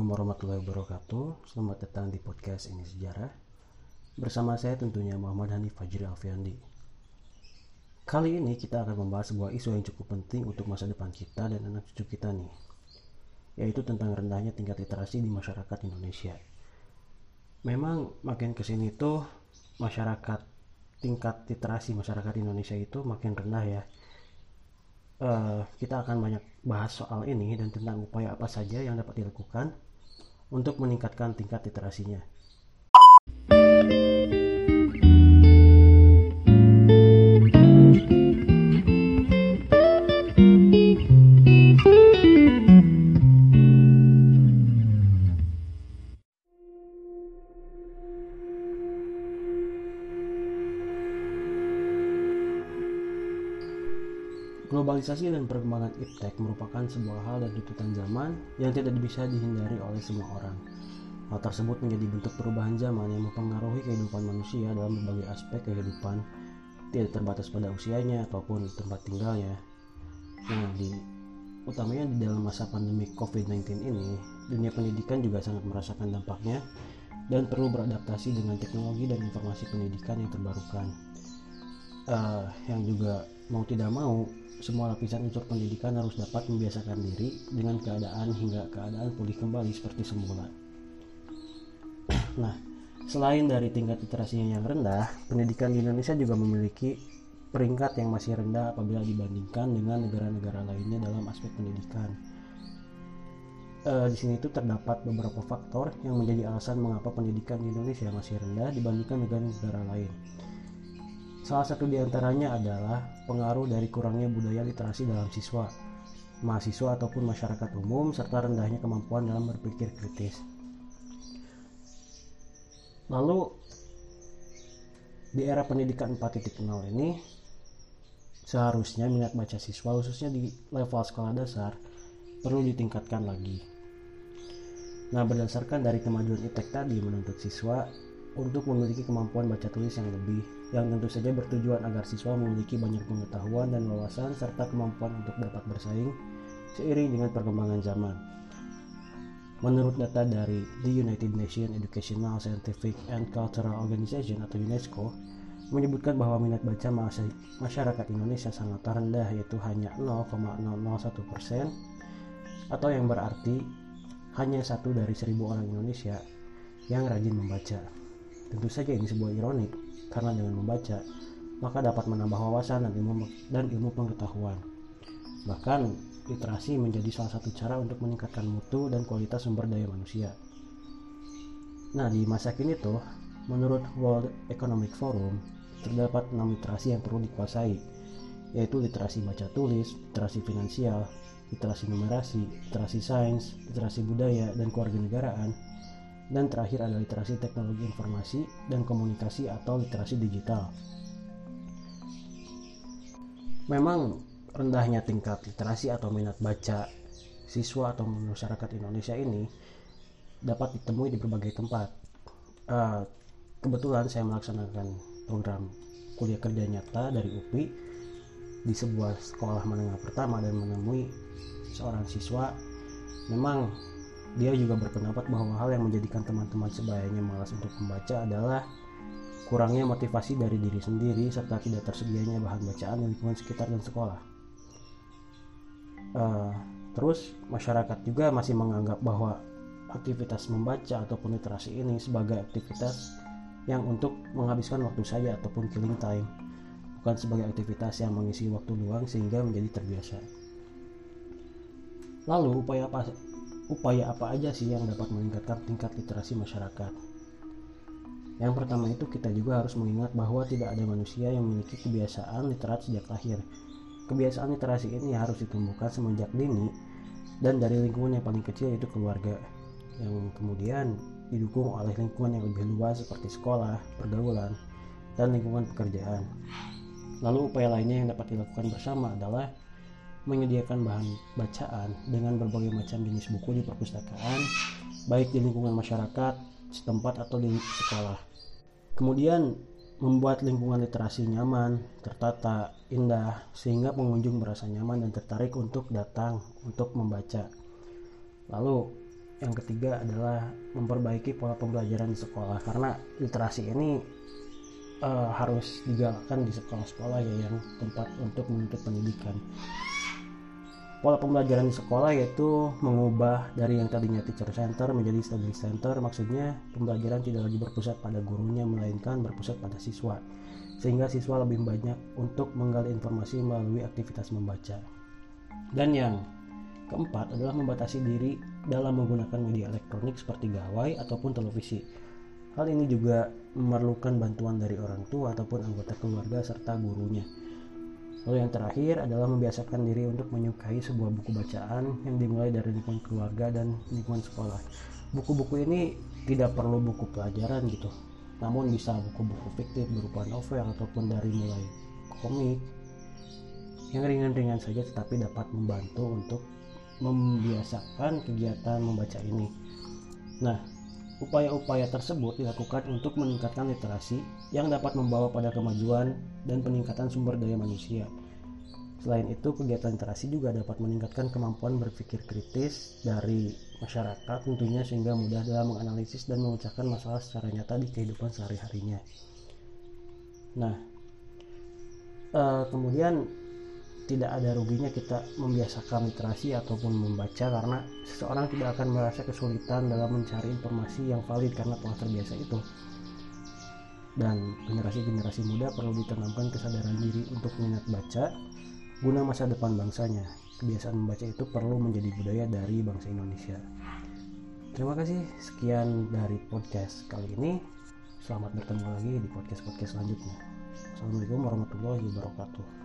Assalamualaikum warahmatullahi wabarakatuh. Selamat datang di podcast ini sejarah. Bersama saya tentunya Muhammad Hanif Fajri Alfiandi. Kali ini kita akan membahas sebuah isu yang cukup penting untuk masa depan kita dan anak cucu kita nih Yaitu tentang rendahnya tingkat literasi di masyarakat Indonesia. Memang makin ke sini tuh masyarakat tingkat literasi masyarakat Indonesia itu makin rendah ya. Uh, kita akan banyak bahas soal ini dan tentang upaya apa saja yang dapat dilakukan untuk meningkatkan tingkat literasinya. Globalisasi dan perkembangan iptek merupakan sebuah hal dan tuntutan zaman yang tidak bisa dihindari oleh semua orang. Hal tersebut menjadi bentuk perubahan zaman yang mempengaruhi kehidupan manusia dalam berbagai aspek kehidupan, tidak terbatas pada usianya ataupun tempat tinggalnya. Nah, di utamanya di dalam masa pandemi COVID-19 ini, dunia pendidikan juga sangat merasakan dampaknya dan perlu beradaptasi dengan teknologi dan informasi pendidikan yang terbarukan. Uh, yang juga mau tidak mau semua lapisan unsur pendidikan harus dapat membiasakan diri dengan keadaan hingga keadaan pulih kembali seperti semula. Nah, selain dari tingkat literasinya yang rendah, pendidikan di Indonesia juga memiliki peringkat yang masih rendah apabila dibandingkan dengan negara-negara lainnya dalam aspek pendidikan. E, di sini itu terdapat beberapa faktor yang menjadi alasan mengapa pendidikan di Indonesia masih rendah dibandingkan negara-negara lain. Salah satu di antaranya adalah pengaruh dari kurangnya budaya literasi dalam siswa, mahasiswa ataupun masyarakat umum, serta rendahnya kemampuan dalam berpikir kritis. Lalu, di era pendidikan 4.0 ini, seharusnya minat baca siswa, khususnya di level sekolah dasar, perlu ditingkatkan lagi. Nah, berdasarkan dari kemajuan ITEK tadi menuntut siswa untuk memiliki kemampuan baca tulis yang lebih, yang tentu saja bertujuan agar siswa memiliki banyak pengetahuan dan wawasan serta kemampuan untuk dapat bersaing seiring dengan perkembangan zaman. Menurut data dari The United Nations Educational, Scientific and Cultural Organization atau UNESCO, menyebutkan bahwa minat baca masyarakat Indonesia sangat rendah yaitu hanya 0,001 persen atau yang berarti hanya satu dari seribu orang Indonesia yang rajin membaca. Tentu saja ini sebuah ironi, karena dengan membaca, maka dapat menambah wawasan dan ilmu, dan ilmu pengetahuan. Bahkan, literasi menjadi salah satu cara untuk meningkatkan mutu dan kualitas sumber daya manusia. Nah, di masa kini tuh, menurut World Economic Forum, terdapat enam literasi yang perlu dikuasai, yaitu literasi baca tulis, literasi finansial, literasi numerasi, literasi sains, literasi budaya dan kewarganegaraan, dan terakhir adalah literasi teknologi informasi dan komunikasi atau literasi digital. Memang rendahnya tingkat literasi atau minat baca siswa atau masyarakat Indonesia ini dapat ditemui di berbagai tempat. Uh, kebetulan saya melaksanakan program kuliah kerja nyata dari UPI di sebuah sekolah menengah pertama dan menemui seorang siswa memang dia juga berpendapat bahwa hal yang menjadikan teman-teman sebayanya malas untuk membaca adalah kurangnya motivasi dari diri sendiri serta tidak tersedianya bahan bacaan di lingkungan sekitar dan sekolah. Uh, terus masyarakat juga masih menganggap bahwa aktivitas membaca ataupun literasi ini sebagai aktivitas yang untuk menghabiskan waktu saja ataupun killing time, bukan sebagai aktivitas yang mengisi waktu luang sehingga menjadi terbiasa. Lalu upaya apa upaya apa aja sih yang dapat meningkatkan tingkat literasi masyarakat? Yang pertama itu kita juga harus mengingat bahwa tidak ada manusia yang memiliki kebiasaan literat sejak lahir. Kebiasaan literasi ini harus ditumbuhkan semenjak dini dan dari lingkungan yang paling kecil yaitu keluarga yang kemudian didukung oleh lingkungan yang lebih luas seperti sekolah, pergaulan, dan lingkungan pekerjaan. Lalu upaya lainnya yang dapat dilakukan bersama adalah menyediakan bahan bacaan dengan berbagai macam jenis buku di perpustakaan, baik di lingkungan masyarakat setempat atau di sekolah. Kemudian membuat lingkungan literasi nyaman, tertata, indah, sehingga pengunjung merasa nyaman dan tertarik untuk datang untuk membaca. Lalu yang ketiga adalah memperbaiki pola pembelajaran di sekolah karena literasi ini uh, harus digalakkan di sekolah-sekolah ya yang tempat untuk menuntut pendidikan. Pola pembelajaran di sekolah yaitu mengubah dari yang tadinya teacher center menjadi study center. Maksudnya pembelajaran tidak lagi berpusat pada gurunya melainkan berpusat pada siswa. Sehingga siswa lebih banyak untuk menggali informasi melalui aktivitas membaca. Dan yang keempat adalah membatasi diri dalam menggunakan media elektronik seperti gawai ataupun televisi Hal ini juga memerlukan bantuan dari orang tua ataupun anggota keluarga serta gurunya. Lalu yang terakhir adalah membiasakan diri untuk menyukai sebuah buku bacaan yang dimulai dari lingkungan keluarga dan lingkungan sekolah. Buku-buku ini tidak perlu buku pelajaran gitu, namun bisa buku-buku fiktif berupa novel ataupun dari mulai komik yang ringan-ringan saja tetapi dapat membantu untuk membiasakan kegiatan membaca ini. Nah, Upaya-upaya tersebut dilakukan untuk meningkatkan literasi yang dapat membawa pada kemajuan dan peningkatan sumber daya manusia. Selain itu, kegiatan literasi juga dapat meningkatkan kemampuan berpikir kritis dari masyarakat tentunya sehingga mudah dalam menganalisis dan memecahkan masalah secara nyata di kehidupan sehari-harinya. Nah, uh, kemudian tidak ada ruginya kita membiasakan literasi ataupun membaca karena seseorang tidak akan merasa kesulitan dalam mencari informasi yang valid karena telah terbiasa itu. Dan generasi-generasi muda perlu ditanamkan kesadaran diri untuk minat baca guna masa depan bangsanya. Kebiasaan membaca itu perlu menjadi budaya dari bangsa Indonesia. Terima kasih sekian dari podcast kali ini. Selamat bertemu lagi di podcast-podcast selanjutnya. Assalamualaikum warahmatullahi wabarakatuh